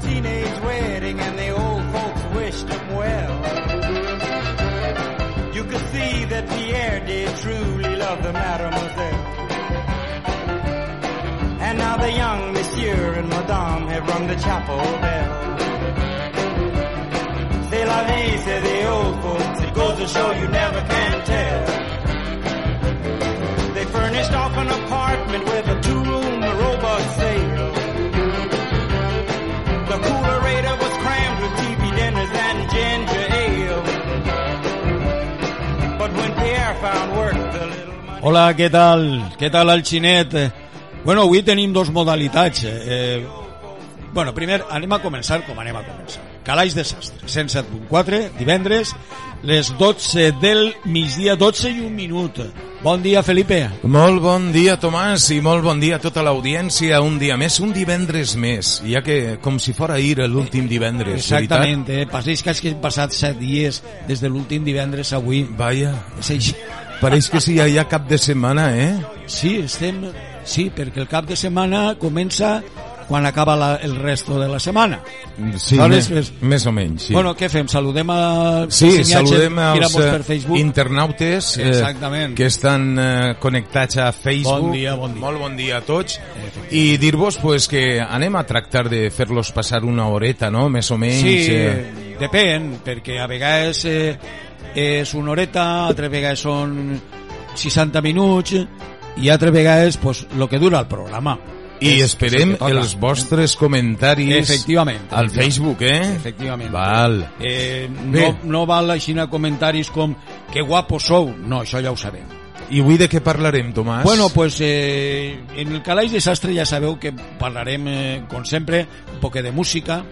teenage wedding and the old folks wished him well. You could see that Pierre did truly love the mademoiselle. And now the young monsieur and madame have rung the chapel bell. C'est la vie, say the old folks. It goes to show you never can tell. They furnished off an apartment with a Hola, què tal? Què tal el xinet? Bueno, avui tenim dos modalitats. Eh, bueno, primer anem a començar com anem a començar. Calaix de Sastre, 107.4, divendres, les 12 del migdia, 12 i un minut. Bon dia, Felipe. Molt bon dia, Tomàs, i molt bon dia a tota l'audiència. Un dia més, un divendres més, ja que com si fora ahir l'últim divendres, Exactament, eh? Passeix que han passat 7 dies des de l'últim divendres avui. Vaja, És així. pareix que sí, ja hi ha cap de setmana, eh? Sí, estem... Sí, perquè el cap de setmana comença quan acaba la, el resto de la setmana. Sí, Aleshores, més, més o menys, sí. Bueno, què fem? Saludem a... Sí, saludem als per eh, Facebook. internautes eh, Exactament. que estan eh, connectats a Facebook. Bon dia, bon dia. Molt bon dia a tots. I dir-vos pues, que anem a tractar de fer-los passar una horeta, no?, més o menys. Sí, eh, depèn, perquè a vegades eh, és una horeta, altres vegades són 60 minuts i altres vegades pues, lo que dura el programa. I És- esperem és el els vostres comentaris Efectivament. al Facebook, eh? Efectivament. Val. Eh, no, no val així comentaris com que guapos sou. No, això ja ho sabem. I avui de què parlarem, Tomàs? Bueno, pues eh, en el Calaix de Sastre ja sabeu que parlarem, eh, com sempre, un poc de música.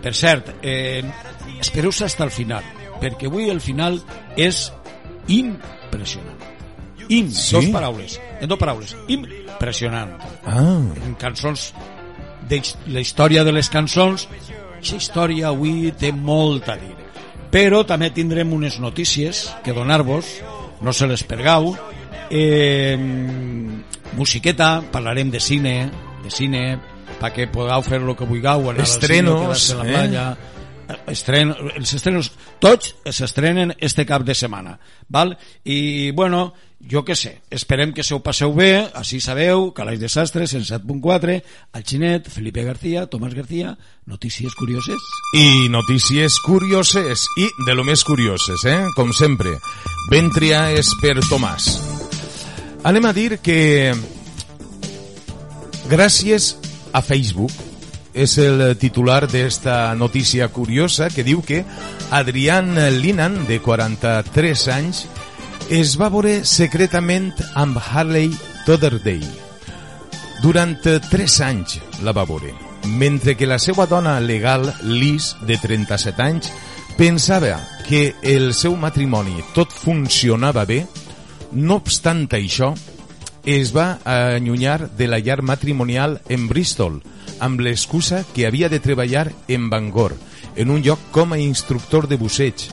Per cert, eh, espereu-se hasta el final, perquè avui el final és impressionant. Im, Sí? dos paraules, en dos paraules, impressionant. Ah, En cançons, de la història de les cançons, aquesta història avui té molt a dir. Però també tindrem unes notícies que donar-vos, no se les pergau, eh, musiqueta, parlarem de cine, de cine, perquè podeu fer el que vulgueu, anar Estrenos, al cine, la eh? Estren, els estrenos, tots s'estrenen este cap de setmana, val? I, bueno, jo que sé, esperem que se ho passeu bé, així sabeu, Calaix Sastres, 107.4, el Xinet, Felipe García, Tomàs García, notícies curioses. i notícies curioses i de lo més curioses, eh? Com sempre. Ben triar és per Tomàs. Anem a dir que gràcies a Facebook és el titular d'esta notícia curiosa que diu que Adrián Linan, de 43 anys, es va veure secretament amb Harley Totterday. Durant 3 anys la va veure, mentre que la seva dona legal, Liz, de 37 anys, pensava que el seu matrimoni tot funcionava bé, no obstant això, es va allunyar de la llar matrimonial en Bristol, amb l'excusa que havia de treballar en Bangor, en un lloc com a instructor de busseig.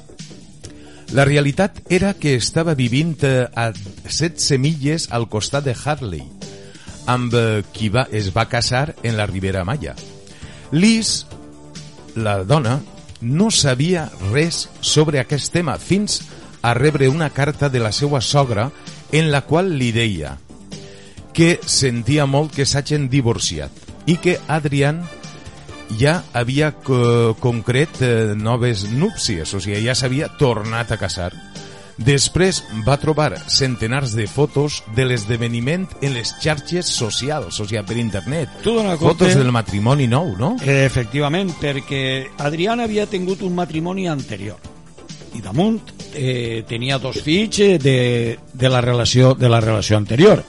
La realitat era que estava vivint eh, a 16 milles al costat de Harley, amb eh, qui va, es va casar en la Ribera Maya. Liz, la dona, no sabia res sobre aquest tema fins a rebre una carta de la seva sogra en la qual li deia que sentia molt que s'hagin divorciat i que Adrián ja havia co concret eh, noves núpcies, o sigui, ja s'havia tornat a casar. Després va trobar centenars de fotos de l'esdeveniment en les xarxes socials, o sigui, per internet. Tu dona compte- Fotos del matrimoni nou, no? Eh, efectivament, perquè Adrián havia tingut un matrimoni anterior i damunt eh, tenia dos fills eh, de, de, la relació, de la relació anterior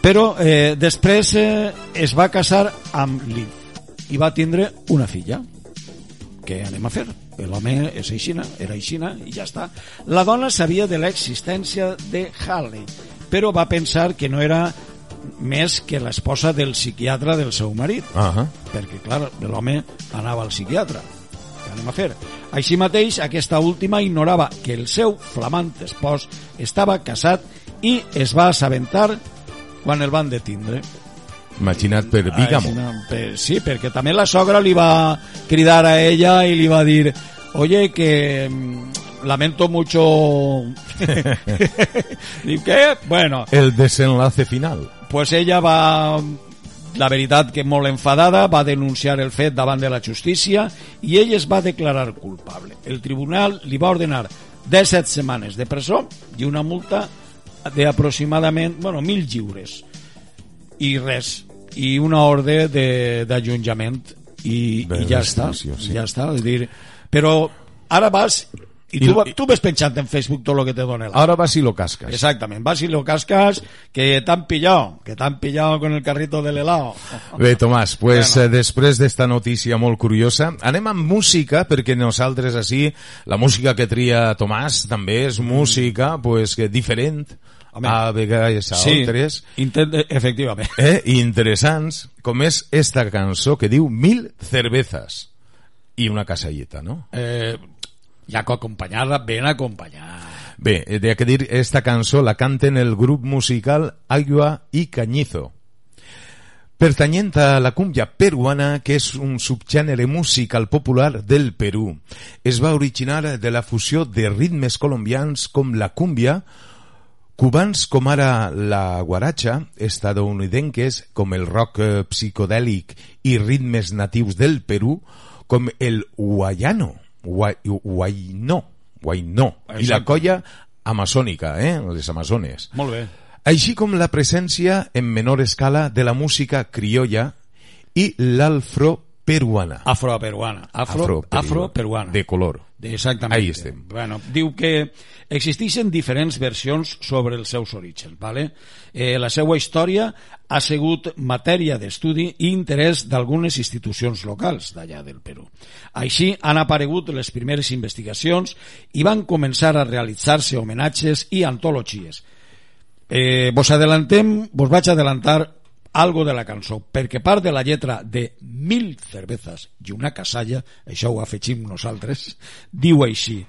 però eh, després eh, es va casar amb Liv i va tindre una filla què anem a fer? L'home és aixina, era aixina i ja està. La dona sabia de l'existència de Harley, però va pensar que no era més que l'esposa del psiquiatre del seu marit Ah perquè clar, l'home anava al psiquiatre què anem a fer? Així mateix, aquesta última ignorava que el seu flamant espòs estava casat i es va assabentar quan el van detindre. Imagina't per no, per, sí, perquè també la sogra li va cridar a ella i li va dir oye, que mm, lamento mucho... Diu, què? Bueno, El desenlace final. pues ella va la veritat que molt enfadada va denunciar el fet davant de la justícia i ell es va declarar culpable. El tribunal li va ordenar 17 setmanes de presó i una multa d'aproximadament, bueno, 1.000 lliures i res, i una ordre de- d'allunjament i, i ja està, sí. ja està, és dir, però ara vas i I- tu, i- tu ves penjant en Facebook tot el que te dona el Ahora vas y lo cascas. Exactament, vas y lo cascas, que t'han pillado, que t'han pillado con el carrito del helado. Bé, Tomàs, pues, Bueno. eh, després d'esta notícia molt curiosa, anem amb música, perquè nosaltres així, la música que tria Tomàs també és música pues, que diferent Home. a vegades a altres, intent, efectivament. eh, i interessants, com és esta cançó que diu Mil cervezas i una casalleta, no? Eh, ja que acompanyar-la, ben acompanyar. Bé, de que dir, esta cançó la canten el grup musical Agua y Cañizo. Pertanyent a la cumbia peruana, que és un subgènere musical popular del Perú. Es va originar de la fusió de ritmes colombians com la cumbia, cubans com ara la guaracha, estadounidenques com el rock eh, psicodèlic i ritmes natius del Perú, com el guayano, guai, guainó, guainó, i la Exacte. colla amazònica, eh, les amazones. Molt bé. Així com la presència en menor escala de la música criolla i l'alfro-peruana. Afroperuana. Afro, afroperuana. De color. Exactament. Ahí estem. Bueno, diu que existeixen diferents versions sobre els seus orígens. ¿vale? Eh, la seva història ha sigut matèria d'estudi i interès d'algunes institucions locals d'allà del Perú. Així han aparegut les primeres investigacions i van començar a realitzar-se homenatges i antologies. Eh, vos adelantem, vos vaig adelantar algo de la cançó, perquè part de la lletra de Mil cervezas i una casalla, això ho afegim nosaltres, diu així.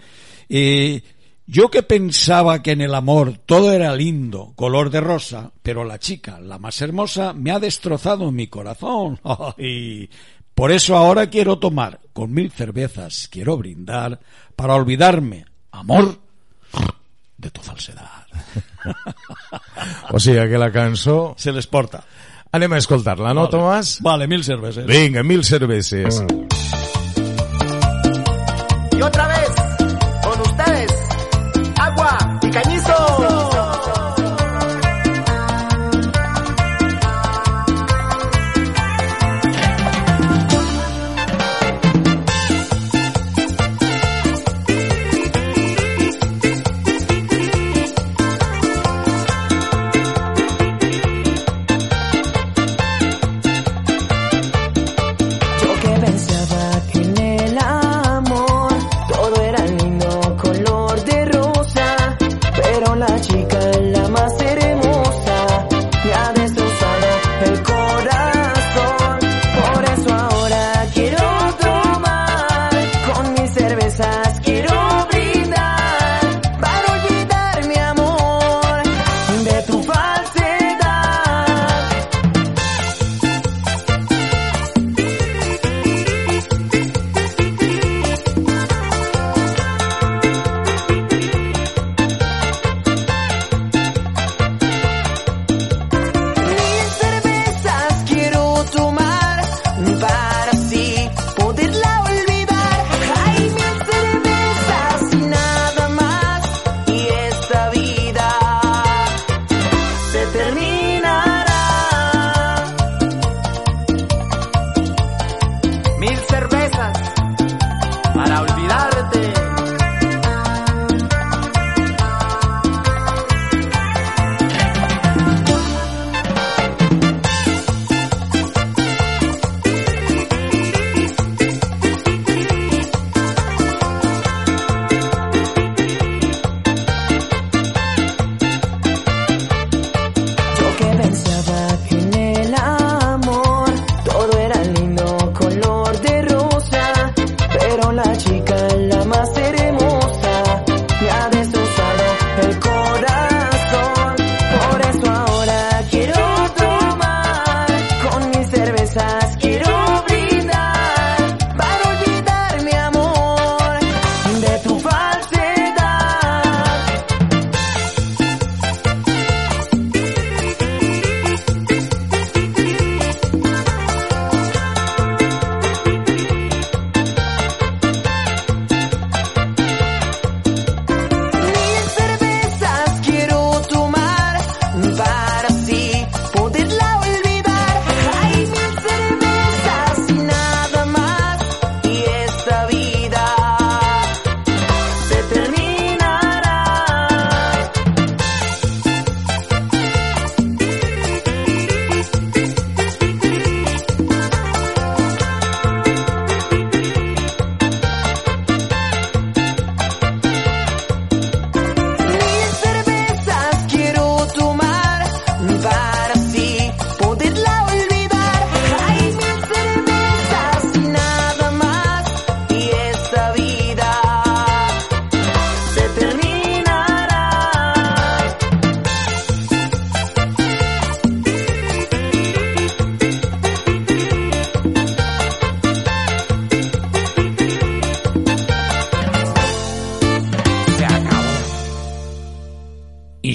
Eh, yo que pensaba que en el amor todo era lindo, color de rosa, pero la chica, la más hermosa, me ha destrozado mi corazón. Y por eso ahora quiero tomar con mil cervezas, quiero brindar para olvidarme, amor, de tu falsedad. O sigui que la cançó... Se les porta. Anem a escoltar-la, no, Vale. Tomàs? Vale, mil cervezas. Vinga, mil cerveses. Y otra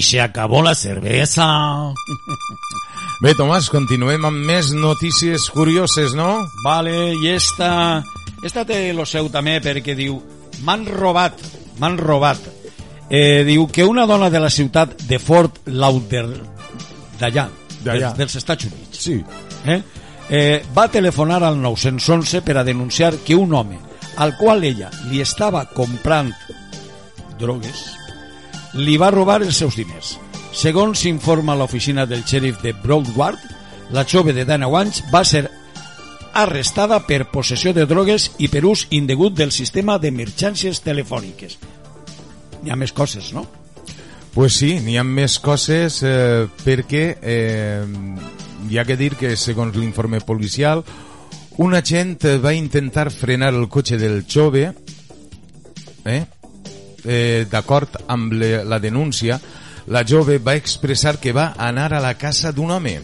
se acabó la cerveza. Bé, Tomàs, continuem amb més notícies curioses, no? Vale, i esta, esta té lo seu també perquè diu m'han robat, m'han robat. Eh, diu que una dona de la ciutat de Fort Lauderdale d'allà, D'allà. dels, dels Estats Units, Sí. eh? Eh, va telefonar al 911 per a denunciar que un home al qual ella li estava comprant drogues li va robar els seus diners. Segons s'informa l'oficina del xèrif de Broward, la jove de 19 anys va ser arrestada per possessió de drogues i per ús indegut del sistema d'emergències telefòniques. Hi ha més coses, no? Pues sí, n'hi ha més coses eh, perquè eh, hi ha que dir que segons l'informe policial un agent va intentar frenar el cotxe del jove eh? Eh, d'acord amb le, la denúncia la jove va expressar que va anar a la casa d'un home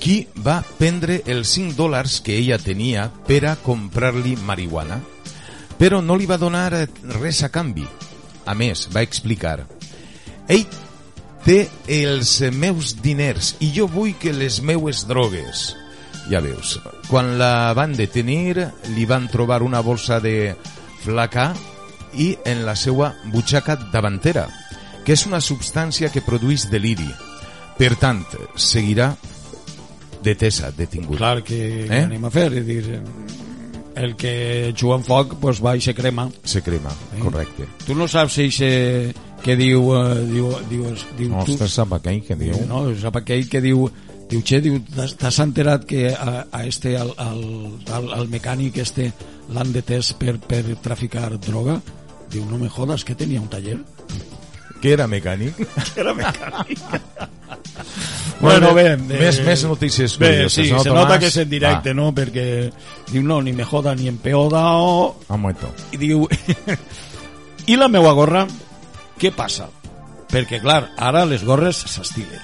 qui va prendre els 5 dòlars que ella tenia per a comprar-li marihuana però no li va donar eh, res a canvi a més, va explicar ell té els meus diners i jo vull que les meues drogues. Ja veus, quan la van detenir li van trobar una bolsa de flacà i en la seva butxaca davantera, que és una substància que produeix deliri. Per tant, seguirà detesa, detingut. Clar que Eh? eh? anem a fer, és dir, el que juga en foc pues va i se crema. Se crema, correcte. Tu no saps si eixe que diu, eh, diu, diu, diu tu, Ostres, sap aquell que diu... no, sap aquell que diu diu, che, diu, t'has t'has enterat que a, a este, al, al, al, al mecànic este l'han detès per, per traficar droga? No me jodas, que tenia un taller? Que era mecànic. Era mecànic. Bueno, bueno, bé, més- més notícies bé, curioses, sí, no, se Tomàs? nota que és en directe, Va. no? Perquè diu, no, ni me joda ni en peoda o... Ha muerto. i diu i la meua gorra què passa? perquè clar, ara les gorres s'estilen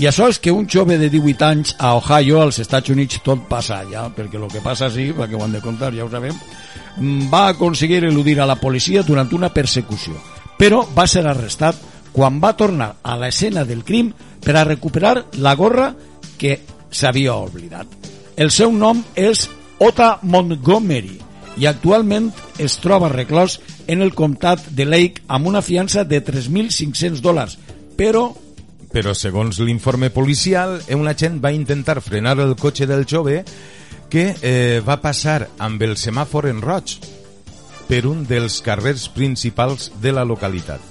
i això és que un jove de 18 anys a Ohio, als Estats Units tot passa allà, perquè el que passa sí, perquè ho han de contar, ja ho sabem mm, va aconseguir eludir a la policia durant una persecució però va ser arrestat quan va tornar a l'escena del crim per a recuperar la gorra que s'havia oblidat. El seu nom és Ota Montgomery i actualment es troba reclòs en el comtat de Lake amb una fiança de 3.500 dòlars, però Però segons l'informe policial, un agent va intentar frenar el cotxe del jove que eh, va passar amb el semàfor en roig per un dels carrers principals de la localitat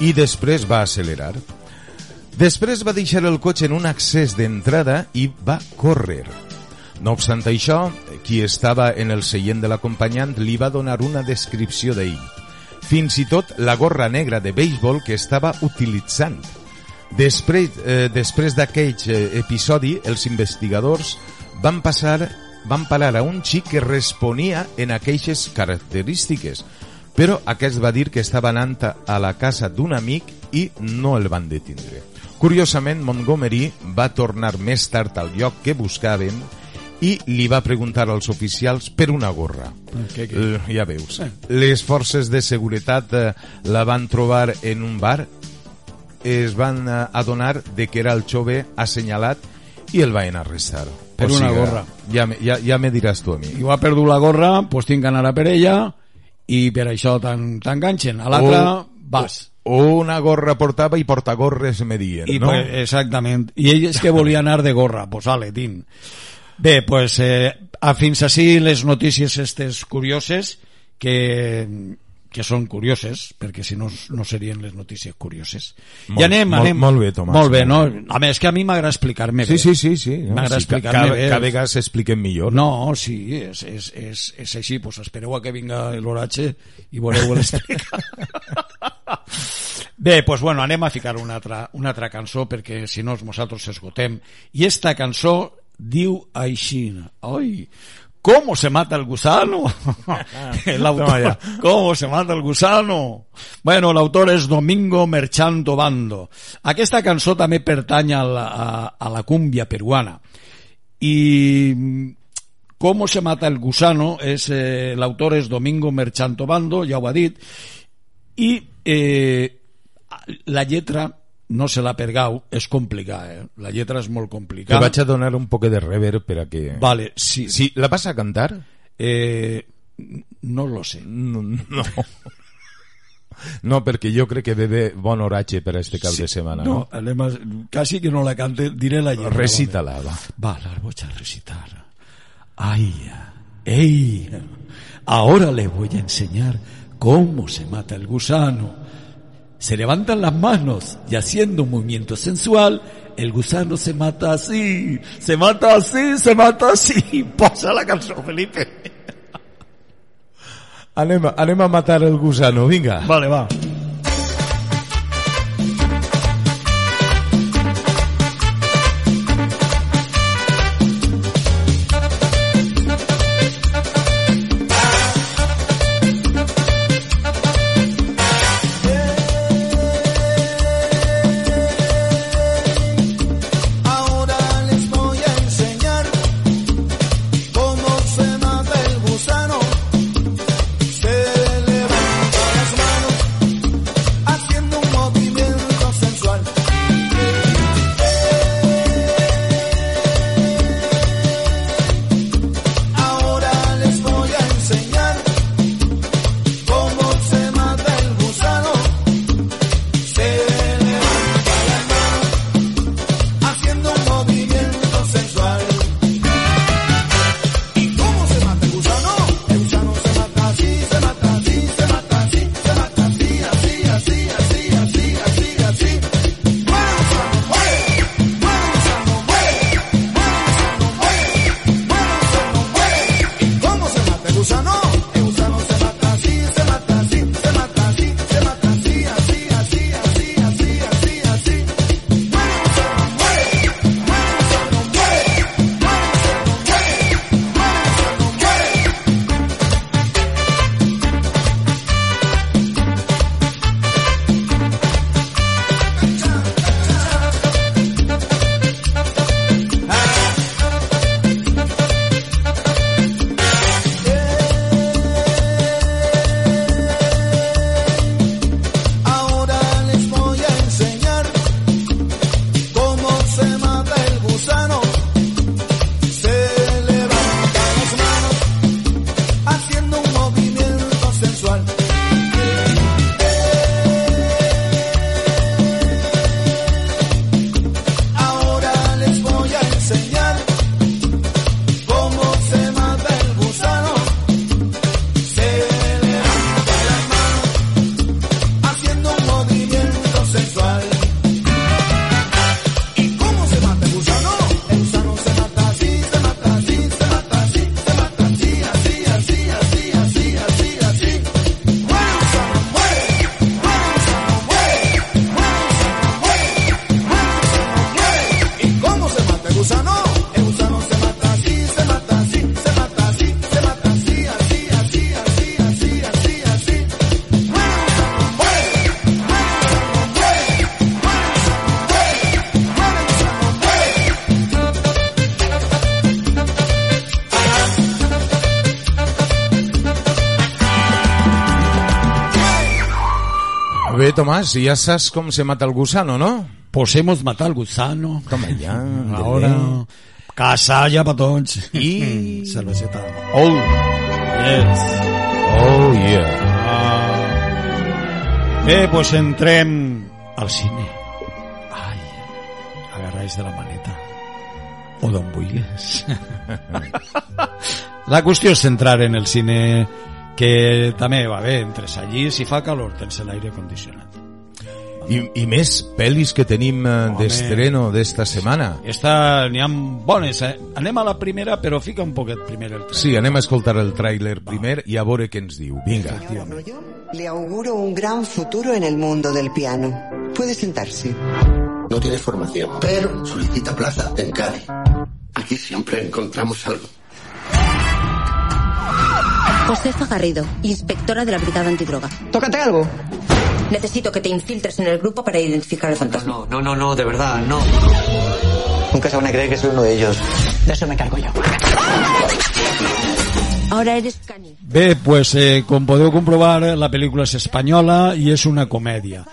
i després va accelerar. Després va deixar el cotxe en un accés d'entrada i va córrer. No obstant això, qui estava en el seient de l'acompanyant li va donar una descripció d'ell. Fins i tot la gorra negra de béisbol que estava utilitzant. Després, eh, després d'aquell eh, episodi, els investigadors van passar van parar a un xic que responia en aquelles característiques, però aquest va dir que estava anant a- la casa d'un amic i no el van detindre. Curiosament, Montgomery va tornar més tard al lloc que buscaven i li va preguntar als oficials per una gorra. que, que, Eh, ja veus. Les forces de seguretat eh, la van trobar en un bar, es van eh, adonar de que era el jove assenyalat i el van arrestar. Per una gorra. Ja, ja, ja me diràs tu a mi. i ho ha perdut la gorra, doncs tinc que anar a per ella i per això t'en- t'enganxen. A l'altra O- vas. Una gorra portava i portagorres me dien, I, no? pues, exactament. I ell és que volia anar de gorra, pues ale, tin. Bé, pues, eh, a fins així les notícies estes curioses, que, que són curioses, perquè si no, no serien les notícies curioses. Molt- I anem, molt- anem. molt bé, Tomàs. Molt bé, no? A més, que a mi m'agrada explicar-me bé. Sí, sí, sí. sí. M'agrada sí, ca- explicar-me cada, bé. cada vegada s'expliquen millor. No, sí, és, és, és, és així, pues espereu a que vinga l'oratge i veureu l'explicar. Bé, pues bueno, anem a ficar una altra, una altra cançó perquè si no nosaltres esgotem. I esta cançó diu així, oi, ¿Cómo se mata el gusano? el autor. ¿Cómo se mata el gusano? Bueno, l'autor és Domingo Merchanto Bando. Aquesta cançó també pertany a la, a, a la cúmbia peruana. Y mm, cómo se mata el gusano es eh, el autor es Domingo Merchanto Bando, ja ho ha dit, i eh, la lletra no se l'ha pergau, és complicat, eh? La lletra és molt complicada. vaig a donar un poc de reverb per a que... Vale, sí. Sí, la vas a cantar? Eh, no lo sé. No, no. No, perquè jo crec que ve bé bon oratge per a este cap de setmana, no? No, anem a, quasi que no la cante, diré la lletra. Recita-la, va. Va, la voy a recitar. Ay, ey, ahora le voy a enseñar cómo se mata el gusano. Se levantan las manos y haciendo un movimiento sensual, el gusano se mata así, se mata así, se mata así. Posa la canción, Felipe. Anem, a- anem a matar el gusano, vinga. Vale, va. Bé, Tomàs, ja saps com se mata el gusano, no? Pues hemos matado al gusano. Toma ja. Ahora, casalla para tots. I... Cerveseta. Oh, yes. Oh, yeah. Ah. Bé, pues entrem al cine. Ai, agarráis de la maneta. O d'on vulguis. la qüestió és centrar en el cine que també va bé, entres allí, si fa calor tens l'aire condicionat. I, I més pel·lis que tenim eh, d'estreno d'esta setmana. Esta n'hi ha bones, eh? Anem a la primera, però fica un poquet primer el tren. Sí, anem a escoltar el tràiler primer i a veure què ens diu. Vinga. Le auguro un gran futuro en el mundo del piano. Puede sentarse. No tiene formación, pero solicita plaza en Cádiz. Aquí siempre encontramos algo. Josefa Garrido, inspectora de la Brigada Antidroga. Tócate algo. Necesito que te infiltres en el grupo para identificar al fantasma. No, no, no, no, de verdad, no. Nunca se van a creer que soy uno de ellos. De eso me cargo yo. Ahora eres Cani. Bé, pues, eh, com podeu comprovar, la pel·lícula és espanyola i és una comèdia.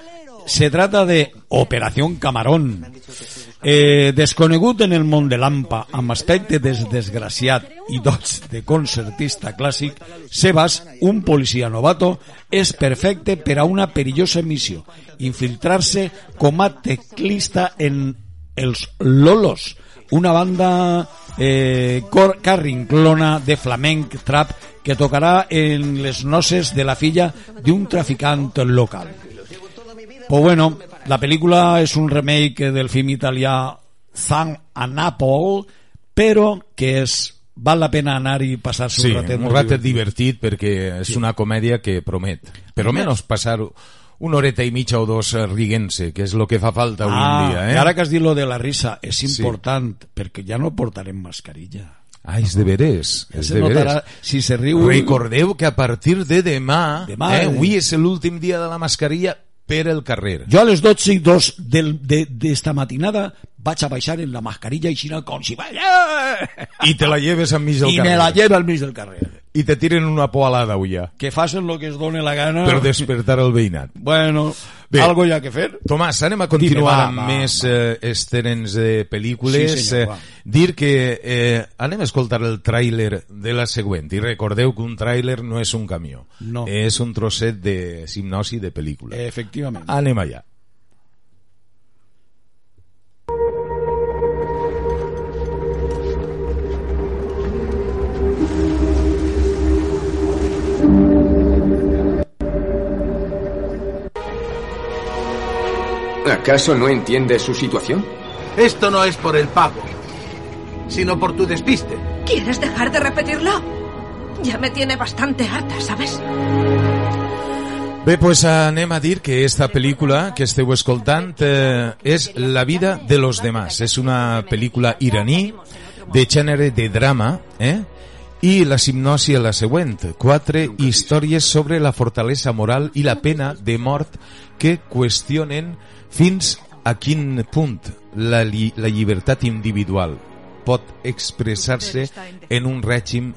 se trata de Operación Camarón. Eh, desconegut en el món de l'AMPA amb aspecte des desgraciat i dots de concertista clàssic, Sebas, un policia novato, és perfecte per a una perillosa missió, infiltrar-se com a teclista en els Lolos, una banda eh, carrinclona de flamenc trap que tocarà en les noces de la filla d'un traficant local. Pues bueno, la película es un remake del film italià San Anapol, però que és val la pena anar i passar-se Sí, un ratet un ratet divertit. divertit perquè és una comèdia que promet. Però menys passar una horeta i mitja o dos riguent-se, que és el que fa falta avui Ah, en dia. i Eh? ara que has dit lo de la risa, és Sí. important, perquè ja no portarem mascarilla. Ah, és de veres. És de veres. si se riu... Recordeu que a partir de demà, Demà, eh, eh. avui és l'últim dia de la mascarilla per el carrer. Jo a les 12 i 2 del, de, d'esta matinada vaig a baixar en la mascarilla i xinar com si... I te la lleves enmig del I carrer. me la lleva al mig del carrer. I te tiren una poalada, ulla, Que facin lo que es done la gana. per despertar el veïnat. Bueno, Bé. algo hi ha que fer. Tomàs, anem a continuar va, amb va, més va. eh, estrenes de pel·lícules. Sí, senyor, Eh, va. dir que eh, anem a escoltar el tràiler de la següent. I recordeu que un tràiler no és un camió. No. És un trosset de hipnosi de pel·lícula. Efectivament. Anem allà. ¿Acaso no entiendes su situación? Esto no es por el pago, sino por tu despiste. ¿Quieres dejar de repetirlo? Ya me tiene bastante harta, ¿sabes? Bé, pues anem a dir que esta pel·lícula que esteu escoltant eh, és La vida de los demás. És una pel·lícula iraní de gènere de drama, eh? I la hipnosi és la següent. Quatre històries sobre la fortalesa moral i la pena de mort que qüestionen fins a quin punt la, li, la llibertat individual pot expressar-se en un règim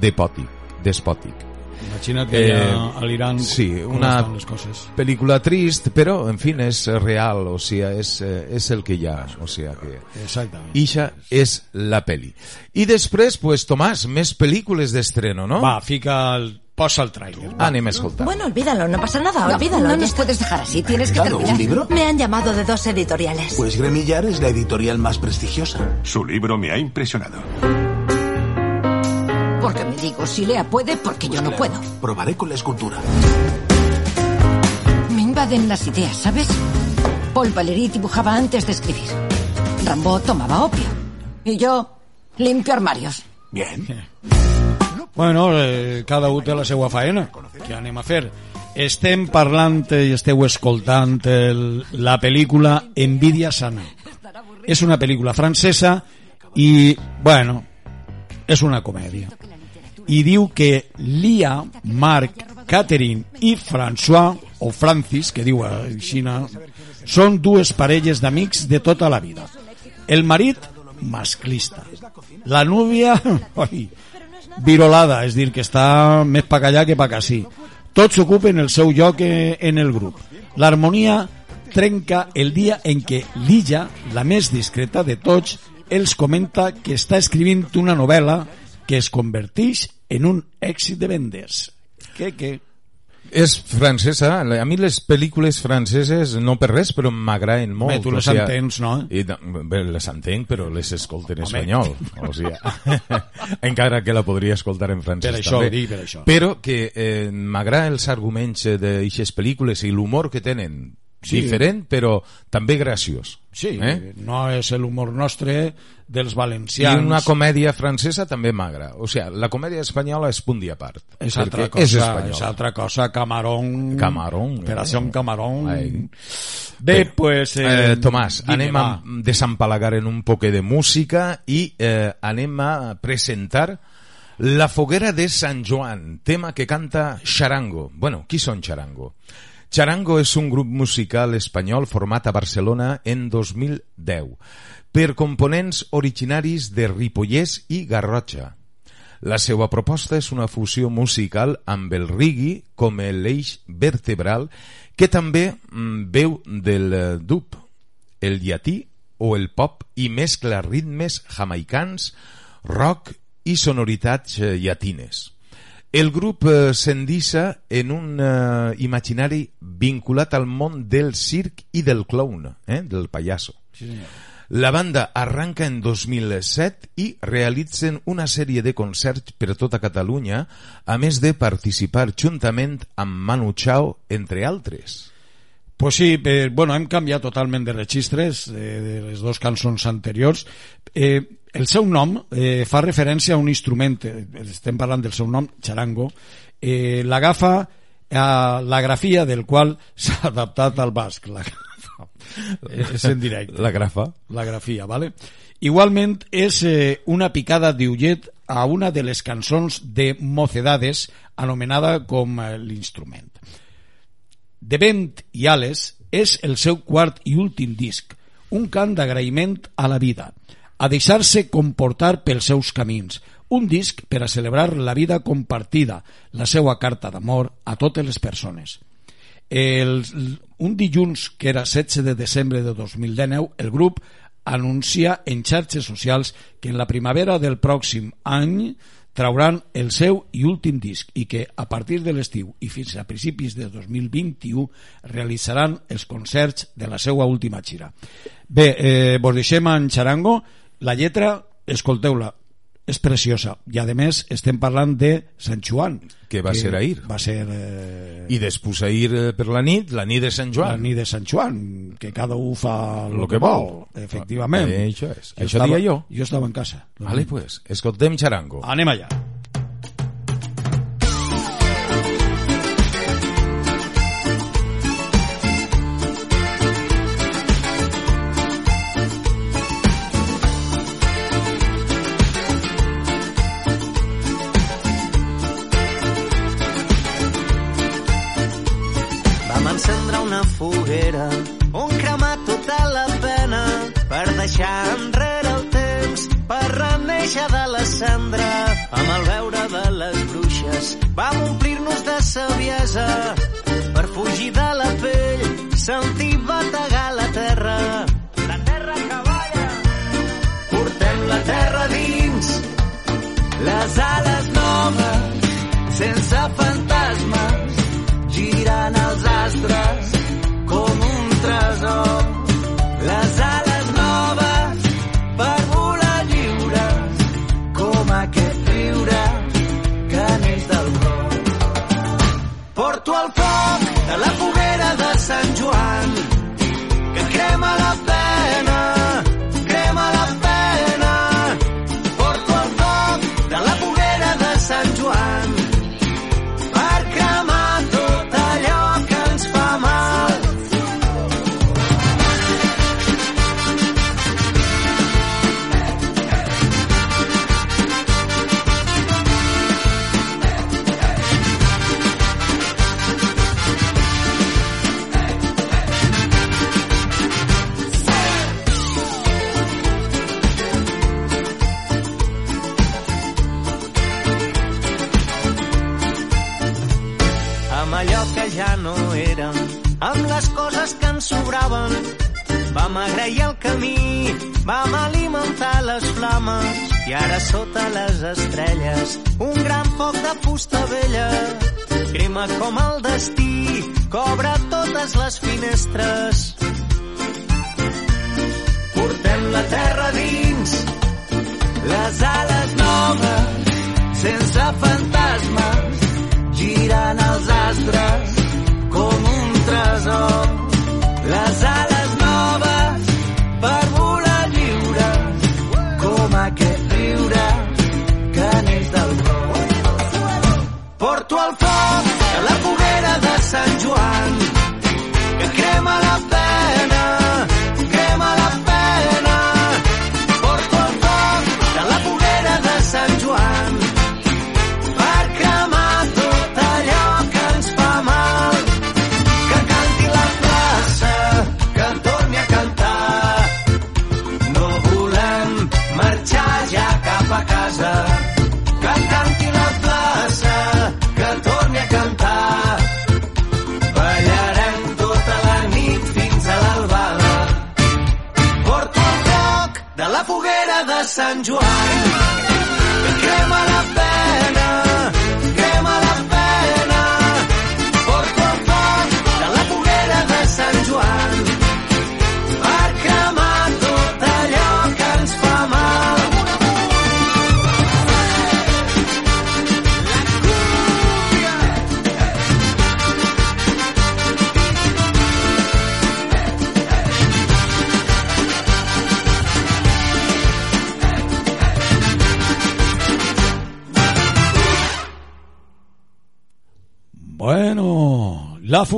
depòtic, despòtic. Imagina't que Eh, a l'Iran sí, una les coses. pel·lícula trist, però, en fin, és real, o sigui, és, eh, és el que hi ha, o sigui que... Exactament. Ixa és la peli. I després, pues, Tomàs, més pel·lícules d'estreno, no? Va, fica el... Posa el trailer. va. Anem a escoltar. Bueno, olvídalo, no pasa nada, No, olvídalo. no ya nos está. puedes dejar así, tienes que Claro, terminar. ¿un libro? Me han llamado de dos editoriales. Pues Gremillar es la editorial más prestigiosa. Su libro me ha impresionado. Porque me digo, si Lea puede, porque yo no puedo. Probaré con la escultura. Me invaden las ideas, ¿sabes? Paul Valéry dibujaba antes de escribir. Rambo tomaba opio. Y yo limpio armarios. Bien. Bueno, eh, cada un té la seva faena. Què anem a fer? Estem parlant i esteu escoltant el, la pel·lícula Envidia sana. És una pel·lícula francesa i, bueno, és una comèdia. I diu que Lia, Marc, Catherine i François, o Francis, que diu a Xina, són dues parelles d'amics de tota la vida. El marit, masclista. La núvia, oi, virolada, és dir, que està més pa allà que pa sí. Tots ocupen el seu lloc eh, en el grup. L'harmonia trenca el dia en què l'Illa, la més discreta de tots, els comenta que està escrivint una novel·la que es converteix en un èxit de vendes. Què, què? És francesa. A mi les pel·lícules franceses, no per res, però m'agraden molt. Bé, tu o les sigui, entens, no? I, bé, les entenc, però les escolto en espanyol. O sigui, encara que la podria escoltar en francès Per això, també. dic, per això. Però que eh, m'agraden els arguments d'aixes pel·lícules i l'humor que tenen. Sí. Diferent, però també graciós. Sí, Eh? no és l'humor nostre dels I valencians. una comèdia francesa també m'agrada. O sigui, la comèdia espanyola és punt i a part. és altra cosa, és és, altra cosa, Camarón. Camarón, Operació eh? Camarón. Ai. Bé, Bé, pues... Eh, Tomàs, dime, anem va. a desempalagar en un poc de música i eh, anem a presentar La foguera de Sant Joan, tema que canta Charango. Bueno, qui són Charango? Charango és un grup musical espanyol format a Barcelona en 2010 per components originaris de Ripollès i Garrotxa. La seva proposta és una fusió musical amb el reggae com l'eix vertebral que també mm, veu del eh, dub, el llatí o el pop i mescla ritmes jamaicans, rock i sonoritats eh, llatines. El grup eh, s'endissa en un eh, imaginari vinculat al món del circ i del clown, eh, del pallasso. Sí, senyor. La banda arranca en 2007 i realitzen una sèrie de concerts per tota Catalunya, a més de participar juntament amb Manu Chao, entre altres. Pues sí, eh, bueno, hem canviat totalment de registres eh, de les dues cançons anteriors. Eh, el seu nom eh, fa referència a un instrument, eh, estem parlant del seu nom, charango, eh, l'agafa a la grafia del qual s'ha adaptat al basc. La, és en directe. La grafa. La grafia, vale? Igualment és eh, una picada d'ullet a una de les cançons de Mocedades anomenada com eh, l'instrument. De vent i ales és el seu quart i últim disc, un cant d'agraïment a la vida, a deixar-se comportar pels seus camins, un disc per a celebrar la vida compartida, la seva carta d'amor a totes les persones. El, un dilluns, que era 16 de desembre de 2019, el grup anuncia en xarxes socials que en la primavera del pròxim any trauran el seu i últim disc i que a partir de l'estiu i fins a principis de 2021 realitzaran els concerts de la seva última gira. Bé, eh, vos deixem en xarango, la lletra, escolteu-la, és preciosa i a més estem parlant de Sant Joan Que va ser ahir. va ser eh, I després ahir eh, per la nit, la nit de Sant Joan. la nit de Sant Joan que cada un fa Lo el que que vol efectivament Eh, això és. Això estava, dia jo. jo estava en casa Vale, pues, escoltem xarango. anem allà vam omplir-nos de saviesa, per fugir de la pell, sentir bategar la terra. La terra que balla! Portem la terra dins, les ales noves,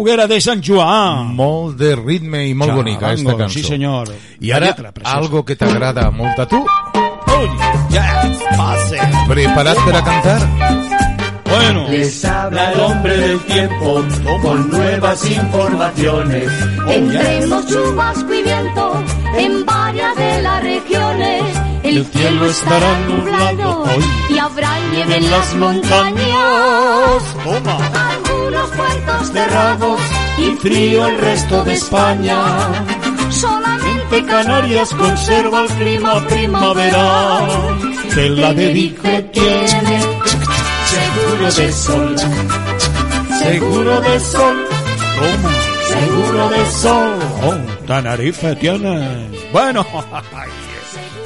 foguera de Sant Joan. Molt de ritme i molt bonica, Charango, esta cançó. sí, senyor. I ara, lletra, algo que t'agrada molt a tu. Uy, ya, pase. Preparat per a cantar? Bueno. Les habla el hombre del tiempo con nuevas informaciones. Entre los chubasco y viento en varias de las regiones el, cielo estará nublado y habrá nieve en las montañas. Algunos puertos cerrados y frío el resto de España. Solamente Canarias conserva el clima primaveral. Te la dedico tiene seguro de sol. Seguro de sol. ¿Cómo? Seguro de sol. Oh, Tenerife tiene. Bueno,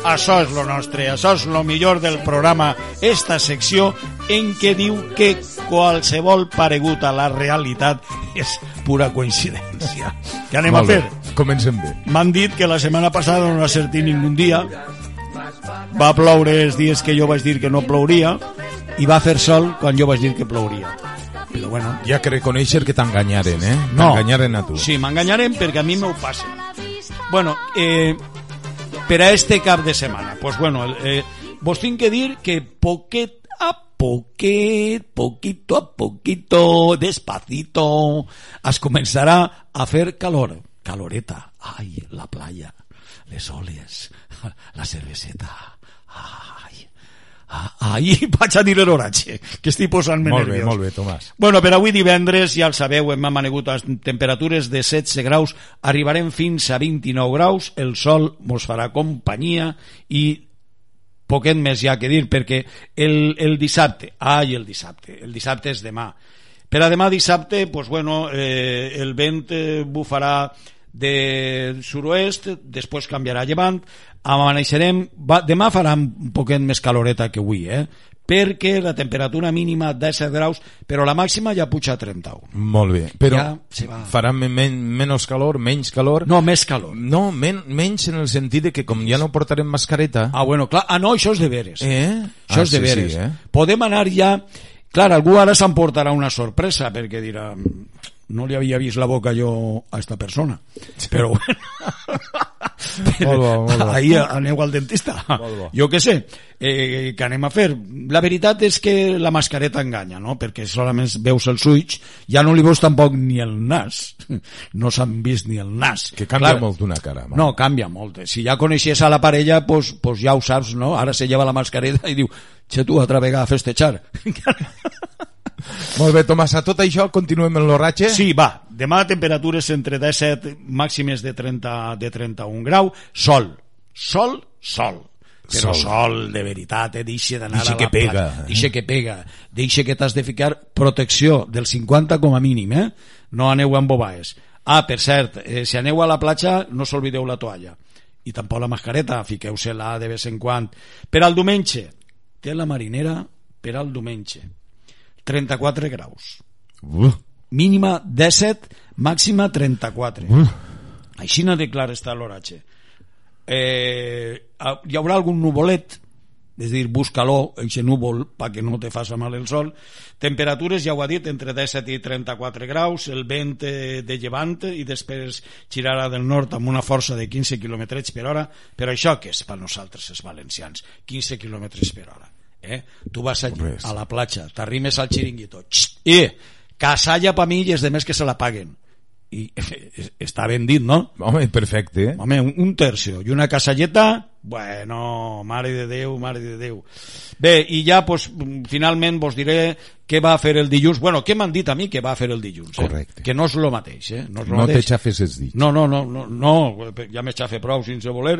això és lo nostre, això és lo millor del programa, esta secció en què diu que qualsevol paregut a la realitat és pura coincidència. Què anem Molt a bé, fer? Comencem bé. M'han dit que la setmana passada no va sortir ningú dia, va ploure els dies que jo vaig dir que no plouria i va fer sol quan jo vaig dir que plouria. Però bueno, Ja que reconèixer que t'enganyaren, eh? No. T'enganyaren a tu. Sí, m'enganyarem perquè a mi m'ho passa. Bueno, eh, per a este cap de setmana, pues bueno, eh, vos tinc que dir que poquet a poquet, poquito a poquito, despacito, es començarà a fer calor. Caloreta, ai, la playa, les oles, la cerveseta, ai, ai, vaig a dir l'oratge, que estic posant-me Molt bé, nerviós. molt bé, Tomàs. Bueno, per avui divendres, ja el sabeu, hem amanegut a temperatures de 16 graus, arribarem fins a 29 graus, el sol mos farà companyia i poquet més ja que dir, perquè el, el dissabte, ai, el dissabte, el dissabte és demà. Per a demà dissabte, pues bueno, eh, el vent eh, bufarà de suroest, després canviarà a llevant, amaneixerem, va, demà farà un poquet més caloreta que avui, eh? Perquè la temperatura mínima de 7 graus, però la màxima ja puja a 31. Molt bé, però Ja se va. farà men men menys calor, menys calor? No, més calor. No, men menys en el sentit de que com ja no portarem mascareta... Ah, bueno, clar, ah, no, això és de veres. Eh? Això Ah, és de sí, veres. sí, eh? Podem anar ja... Clar, algú ara s'emportarà una sorpresa perquè dirà no li havia vist la boca jo a esta persona. Però bueno... Molt bo, molt bo. Ahir aneu al dentista. Jo què sé, eh, què anem a fer? La veritat és que la mascareta enganya, no? Perquè solament veus els ulls, ja no li veus tampoc ni el nas. No s'han vist ni el nas. Que canvia molt una cara. No, canvia molt. Si ja coneixies a la parella, pues, pues ja ho saps, no? Ara se lleva la mascareta i diu, che tu, altra vegada a festejar. Molt bé, Tomàs, a tot això continuem en l'oratge? Sí, va. Demà temperatures entre 17 màximes de 30 de 31 grau, sol. Sol, sol. Però sol, Sol. de veritat, eh? Deixa d'anar a la que pega, platja. eh? Deixa que pega. Deixa que t'has de ficar protecció del 50 com a mínim, eh? No aneu amb bobaes. Ah, per cert, eh, si aneu a la platja, no s'oblideu la toalla. I tampoc la mascareta, fiqueu-se-la de vez en quan. Per al diumenge, té la marinera per al diumenge. 34 graus. Uh, Mínima 17, màxima 34. uh. Així no de clar està l'oratge. Eh, hi haurà algun nuvolet, és a dir, busca-lo, eixe núvol, perquè no te faça mal el sol. Temperatures, ja ho ha dit, entre 17 i 34 graus, el vent eh, de llevant i després girarà del nord amb una força de 15 km per hora, però això que és per nosaltres, els valencians? 15 km per hora. Eh? Tu vas a, Res. a la platja, t'arrimes al xiringuito, xt, i casalla pa mi i els demés que se la paguen i està ben dit, no? Home, perfecte. Eh? Home, un, un tercio i una casalleta, bueno, mare de Déu, mare de Déu. Bé, i ja, pues, finalment vos diré què va fer el dilluns. Bueno, què m'han dit a mi que va fer el dilluns? Eh? Correcte. Que no és el mateix, eh? No, és lo No mateix. t'aixafes els dits. No, no, no, no, no ja m'he xafe prou sense voler.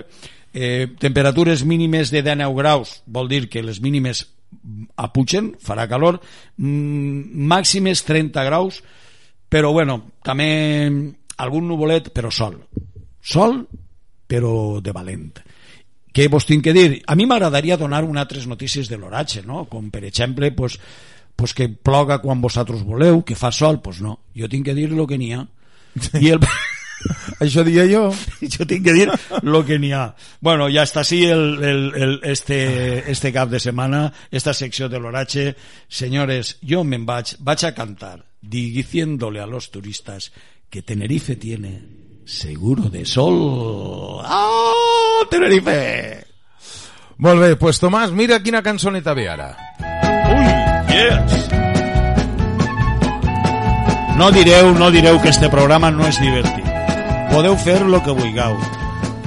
Eh, temperatures mínimes de 19 graus, vol dir que les mínimes apugen, farà calor, mm, màximes 30 graus, però bueno, també algun nuvolet, però sol. Sol, però de valent. Què vos tinc que dir? A mi m'agradaria donar una altres notícies de l'oratge, no? Com per exemple, pues, pues que ploga quan vosaltres voleu, que fa sol, pues no. Jo tinc que dir lo que n'hi ha. I el... Això dia jo. jo tinc que dir lo que n'hi ha. Bueno, ja està així el, el, el, este, este cap de setmana, esta secció de l'oratge. Señores, jo me'n vaig, vaig a cantar diciéndole a los turistas que Tenerife tiene seguro de sol. ¡Ah, Tenerife! Molt bé, pues Tomàs, mira quina cançoneta ve ara. Ui, yes! No direu, no direu que este programa no és divertit. Podeu fer lo que vulgueu.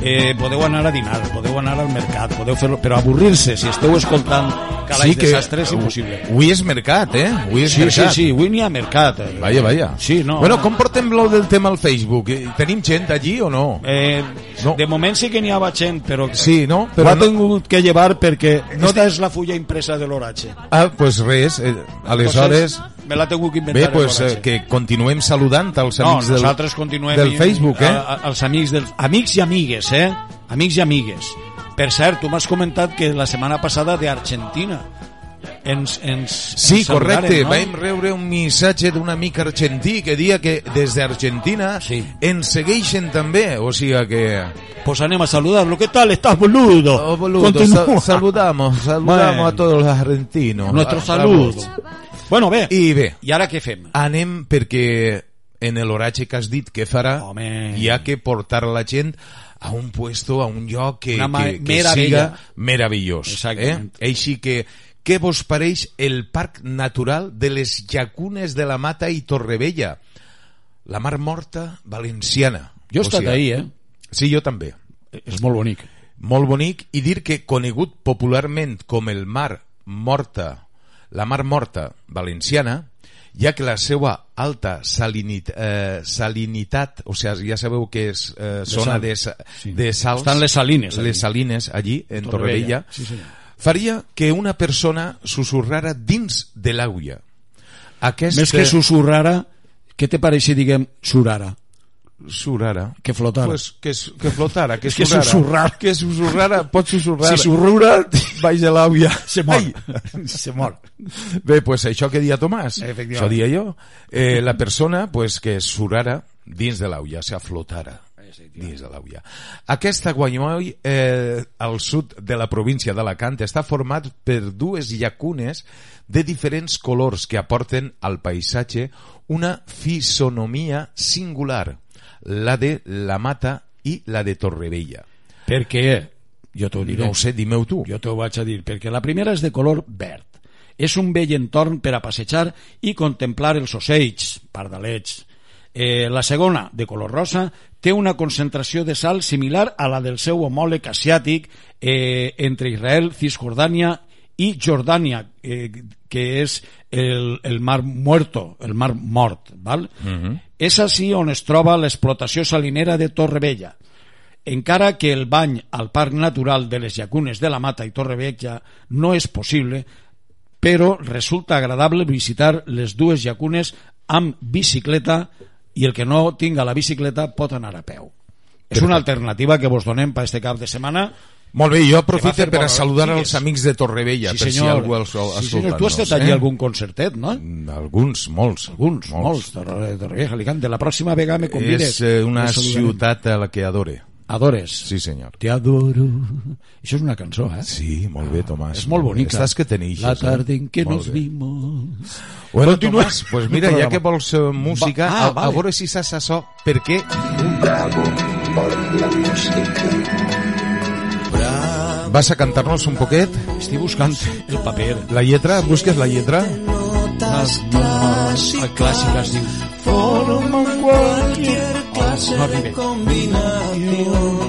Eh, podeu anar a dinar, podeu anar al mercat, podeu fer però avorrir-se, si esteu escoltant calaix Sí que- desastre és impossible. Avui és mercat, eh? Avui és Sí, sí, mercat. sí, avui n'hi ha mercat. Eh. Vaya, vaya. Sí, no. Bueno, com portem lo del tema al Facebook? Eh, Tenim gent allí o no? Eh, De moment sí que n'hi ha gent, però... Sí, no? Però ha no- tingut que llevar perquè no esta és la fulla impresa de l'oratge. Ah, pues res, eh, aleshores... Entonces, me l'ha tingut que inventar Bé, pues l'oratge. eh, que continuem saludant als No, amics del, nosaltres continuem del Facebook, eh? a, a, als amics dels amics i amigues, eh? Amics i amigues. Per cert, tu m'has comentat que la setmana passada d'Argentina ens, ens, Sí, ens correcte. no? Vam rebre un missatge d'un amic argentí que dia que des d'Argentina Sí. ens segueixen també, o sigui que... Pues anem a saludarlo. ¿Qué tal? ¿Estás boludo? Oh, boludo, sa- saludamos, saludamos Bueno. a tots els argentinos. Nuestro Ah, saludo. vamos. Bueno, bé. I bé, I ara què fem? anem perquè en l'oratge que has dit que farà Home. hi ha que portar la gent a un puesto, a un lloc que, Una que, que meravella. siga meravellós. Exactament. Eh? Així que, què vos pareix el Parc Natural de les Llacunes de la Mata i Torrevella? La Mar Morta Valenciana. Jo he O estat sigui, ahí, eh? Sí, jo també. És molt bonic. Molt bonic i dir que conegut popularment com el Mar Morta, la Mar Morta Valenciana, ja que la seva alta salinit, eh, salinitat, o sigui, ja sabeu que és eh, zona sal. de, Sí. de sals, Estan les salines allí. les salines allí, en Torrevella, Sí, senyor. faria que una persona susurrara dins de l'aigua. Aquest, Més que susurrara, què te pareix si diguem surara? Surara. Que flotara. Pues que, que flotara, que És que surrara. susurrar. Que susurrara, pot susurrar. Si surrura, baix de l'àvia. se mor. Ai. se mor. Bé, pues això que dia Tomàs, això dia jo, eh, la persona pues, que surara dins de l'aulla, se flotara dins de l'aulla. Aquest aguanyoi eh, al sud de la província d'Alacant està format per dues llacunes de diferents colors que aporten al paisatge una fisonomia singular, la de la Mata i la de Torrevella. Per què? Jo t'ho diré. No ho sé, dime-ho tu. Jo t'ho vaig a dir, perquè la primera és de color verd. És un vell entorn per a passejar i contemplar els ocells, pardalets. Eh, la segona, de color rosa, té una concentració de sal similar a la del seu homòleg asiàtic eh, entre Israel, Cisjordània i Jordània, eh, que és el, el mar muerto, el mar mort. Val? Mhm. És així on es troba l'explotació salinera de Torrevella. Encara que el bany al Parc Natural de les Llacunes de la Mata i Torrevella no és possible, però resulta agradable visitar les dues llacunes amb bicicleta i el que no tinga la bicicleta pot anar a peu. És una alternativa que vos donem per este cap de setmana. Molt bé, jo aprofito per a saludar als amics de Torrevella, Sí, per si algú els Sí, senyor. Tu has estat allí eh? algun concertet, no? Alguns, molts. Alguns, molts. Torre- Torrevella, Alicante. La pròxima vegada me convides. És eh, una ciutat a la que adore. Adores. Sí, senyor. Te adoro. Això és una cançó, eh? Sí, molt bé, Tomàs. És molt bonica. Estàs que teneixes. La tarde en que Molt nos vimos. Bueno, Continua. Tomàs, pues mira, ja que vols eh, música, Va- ah, a, a vale. veure si saps això, perquè... Vas a cantar-nos un poquet? Estic buscant el paper. La lletra? Busques la lletra? Les notes el clàssic es diu Forman cualquier clase No de combinación.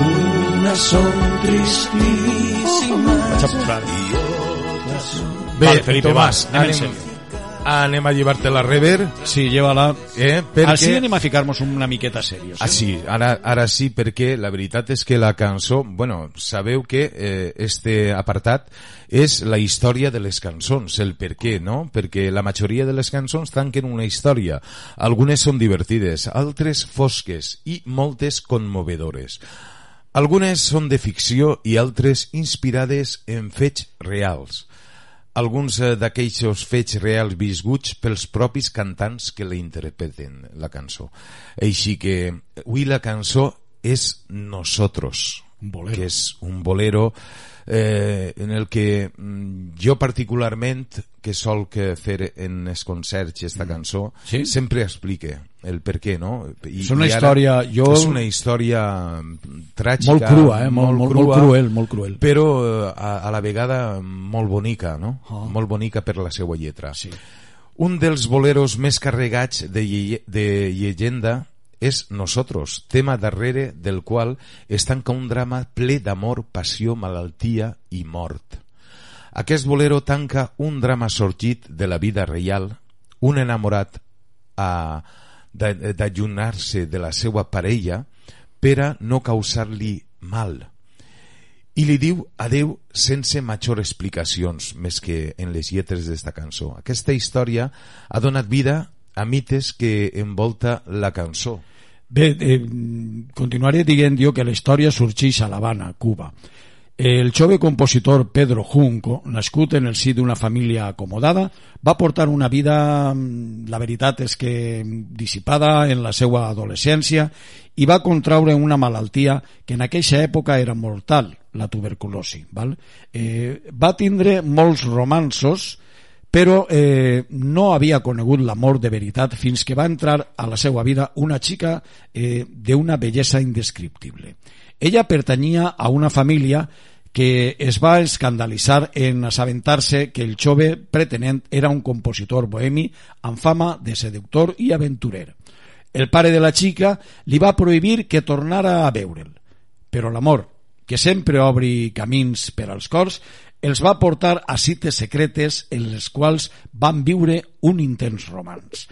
Unas son tristísimas Vaig a posar. Bé, Vale, Felipe, Tomàs, va, anem en anem, serio. Anem a llevar-te la rever. Sí, llévala. Eh, perquè... Així anem a ficar-nos una miqueta serios. Ah, sí, ara, ara sí, perquè la veritat és que la cançó, bueno, sabeu que eh, este apartat és la història de les cançons, el per què, no? Perquè la majoria de les cançons tanquen una història. Algunes són divertides, altres fosques i moltes conmovedores. Algunes són de ficció i altres inspirades en fets reals. Alguns eh, d'aquells fets reals viscuts pels propis cantants que la interpreten, la cançó. Així que avui la cançó és Nosotros, bolero. que és un bolero eh, en el que mm, jo particularment, que sol que fer en els concerts esta cançó, Sí? sempre explique el per què, no? I, És una i història, jo- És una història mm, tràgica, Molt crua, eh? Molt- molt- molt cruel, molt cruel. però eh, a, a la vegada molt bonica, no? Oh. Molt bonica per la seva lletra. Sí. Un dels boleros més carregats de, lle de llegenda és Nosotros, tema darrere del qual es tanca un drama ple d'amor, passió, malaltia i mort. Aquest bolero tanca un drama sorgit de la vida real, un enamorat a d'allunar-se de la seva parella per a no causar-li mal i li diu adeu sense major explicacions més que en les lletres d'esta cançó. Aquesta història ha donat vida a mites que envolta la cançó. Bé, eh, continuaré dient jo que la història sorgeix a l'Havana, Cuba. El jove compositor Pedro Junco, nascut en el si d'una família acomodada, va portar una vida, mm, la veritat és que dissipada en la seva adolescència i va contraure una malaltia que en aquella època era mortal, la tuberculosi. Val? Eh, va tindre molts romansos, però eh, no havia conegut l'amor de veritat fins que va entrar a la seva vida una xica eh, d'una bellesa indescriptible. Ella pertanyia a una família que es va escandalitzar en assabentar-se que el jove pretenent era un compositor bohemi amb fama de seductor i aventurer. El pare de la xica li va prohibir que tornara a veure'l, però l'amor, que sempre obri camins per als cors, els va portar a cites secretes en les quals van viure un intens romans.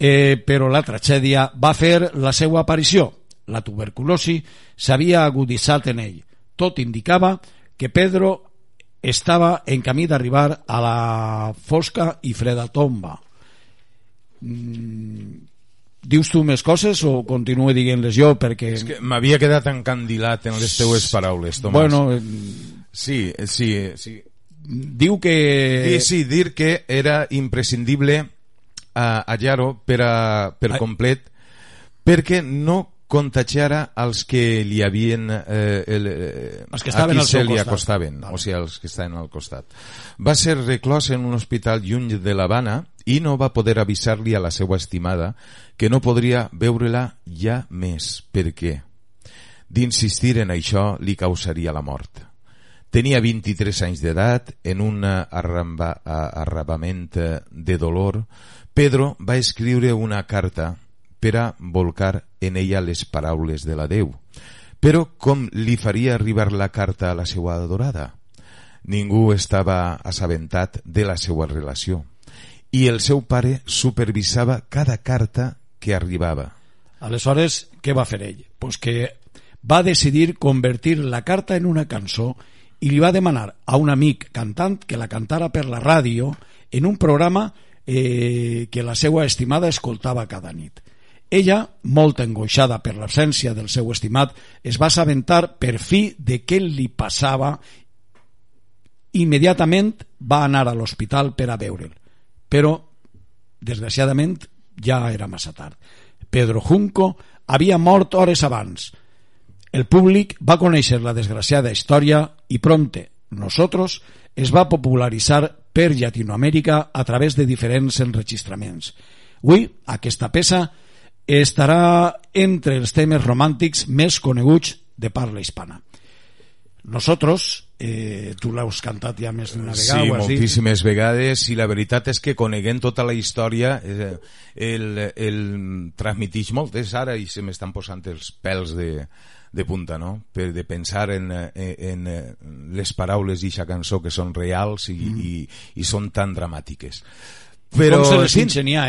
Eh, però la tragèdia va fer la seva aparició. La tuberculosi s'havia aguditzat en ell. Tot indicava que Pedro estava en camí d'arribar a la fosca i freda tomba. Mm, dius tu més coses o continuo dient-les jo perquè... És que m'havia quedat encandilat en les teues paraules, Tomàs. Bueno, eh, sí, sí, sí. diu que... Sí, sí, dir que era imprescindible a, a Yaro per, a, per complet perquè no contagiara als que li havien eh, el, eh, Els que estaven a qui al seu se li costat. acostaven, o sigui, els que estaven al costat. Va ser reclòs en un hospital lluny de l'Havana i no va poder avisar-li a la seva estimada que no podria veure-la ja més. Per què? D'insistir en això li causaria la mort. Tenia 23 anys d'edat, en un arrabament eh, de dolor, Pedro va escriure una carta per a volcar en ella les paraules de la Déu. Però com li faria arribar la carta a la seva adorada? Ningú estava assabentat de la seva relació i el seu pare supervisava cada carta que arribava. Aleshores, què va fer ell? Pues que va decidir convertir la carta en una cançó i li va demanar a un amic cantant que la cantara per la ràdio en un programa eh, que la seva estimada escoltava cada nit. Ella, molt angoixada per l'absència del seu estimat, es va assabentar per fi de què li passava immediatament va anar a l'hospital per a veure'l. Però, desgraciadament, ja era massa tard. Pedro Junco havia mort hores abans. El públic va conèixer la desgraciada història i prompte, Nosotros, es va popularitzar per Llatinoamèrica a través de diferents enregistraments. Avui, aquesta peça estarà entre els temes romàntics més coneguts de parla hispana. Nosotros eh, tu l'has cantat ja més d'una Sí, vegada, ho has dit. moltíssimes vegades i la veritat és que coneguent tota la història eh, el, el transmitix moltes ara i se m'estan posant els pèls de, de punta, no? Per de pensar en, eh, en, en les paraules d'aquesta cançó que són reals i, mm. i, i són tan dramàtiques. Però Com se les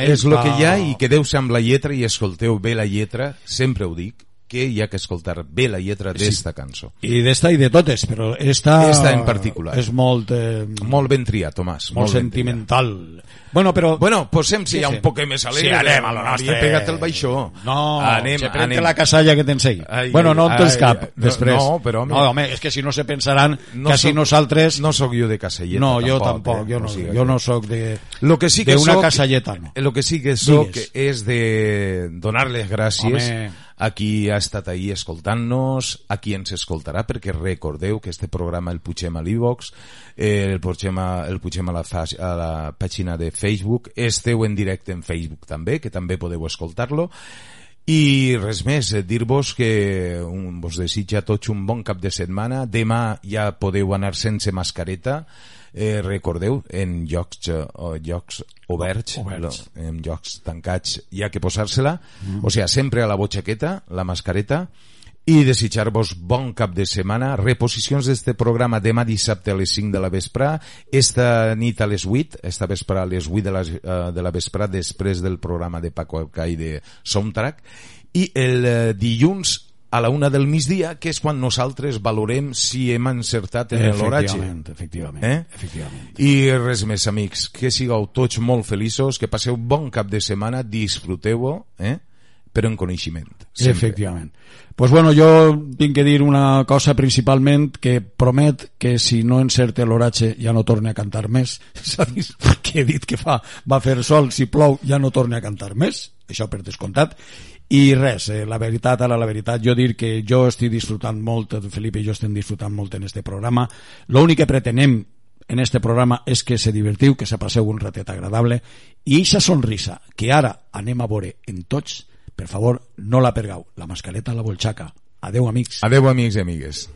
eh? és el que hi ha i quedeu-se amb la lletra i escolteu bé la lletra, sempre ho dic, que hi ha que escoltar bé la lletra d'esta cançó. I d'esta i de totes, però esta, Esta en particular. és molt, eh, Molt ben triat, Tomàs. molt, ben sentimental. Bueno, però... Bueno, posem si Sí, hi ha sí. un poc més alegre. Sí, anem a lo nostre. Pegat el baixó. No, anem, se anem. la casalla que tens ahí. Ai, bueno, no ai, en tens ai, cap, no, després. no, però, home. No, home, és que si no se pensaran No que si nosaltres... No sóc jo de casalleta, No, jo tampoc, eh? jo O no, sigui jo no sóc de... Lo que sí que d'una soc, casalleta, no. Lo que sí que Digues. és de donar les gràcies Home. A qui ha estat ahí escoltant-nos, a qui ens escoltarà, perquè recordeu que este programa el pugem a l'Ivox, eh, el, pugem a, el pugem a la, a la pàgina de Facebook, esteu en directe en Facebook també, que també podeu escoltar-lo, i res més, eh, dir-vos que un, vos desitja a tots un bon cap de setmana. Demà ja podeu anar sense mascareta. Eh, recordeu, en llocs, eh, o llocs oberts, Oberts. lo- en llocs tancats, hi ha que posar-se-la. O sigui, sempre a la butxaqueta, la mascareta. I desitjar-vos bon cap de setmana. Reposicions d'este programa demà dissabte a les 5 de la vesprà, esta nit a les 8, esta vesprà a les 8 de la, eh, de la vesprà, després del programa de Paco Alcai de Soundtrack, i el eh, dilluns a la una del migdia, que és quan nosaltres valorem si hem encertat en l'oratge. Efectivament, efectivament, Eh? efectivament. I res més, amics, que sigueu tots molt feliços, que passeu bon cap de setmana, disfruteu-ho, eh? però en coneixement. sempre. Efectivament. Pues bueno, jo tinc que dir una cosa principalment que promet que si no encerte l'oratge ja no torne a cantar més. Dir, que he dit que fa, va fer sol, si plou ja no torne a cantar més, això per descomptat. I res, eh, la veritat, ara la veritat, jo dir que jo estic disfrutant molt, el Felipe i jo estem disfrutant molt en este programa. L'únic que pretenem en este programa és que se divertiu, que se passeu un ratet agradable i eixa sonrisa que ara anem a veure en tots, per favor, no la pergau. La mascareta a la bolxaca. Adeu, amics. Adeu, amics i amigues.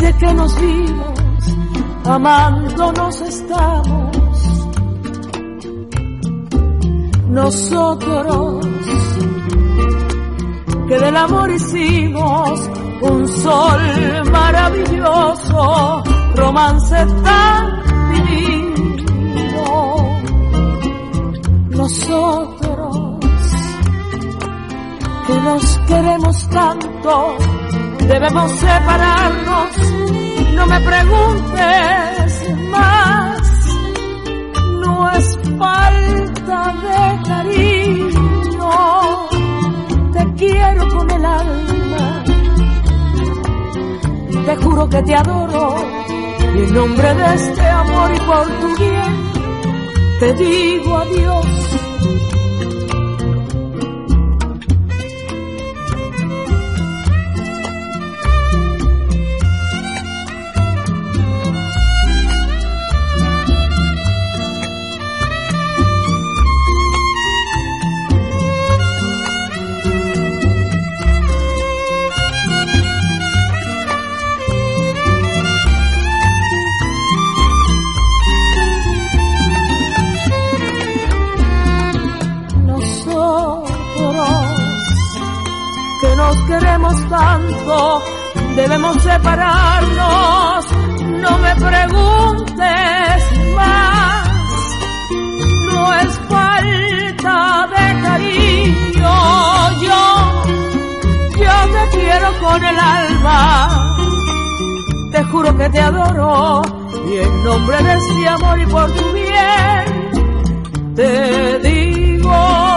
Desde que nos vimos amándonos estamos. Nosotros que del amor hicimos un sol maravilloso, romance tan divino. Nosotros que nos queremos tanto, debemos separarnos. No me preguntes más, no es falta de cariño, te quiero con el alma te juro que te adoro y en nombre de este amor y por tu bien te digo adiós. Debemos separarnos. No me preguntes más, no es falta de cariño. Yo, yo te quiero con el alma, te juro que te adoro y en nombre de este amor y por tu bien te digo.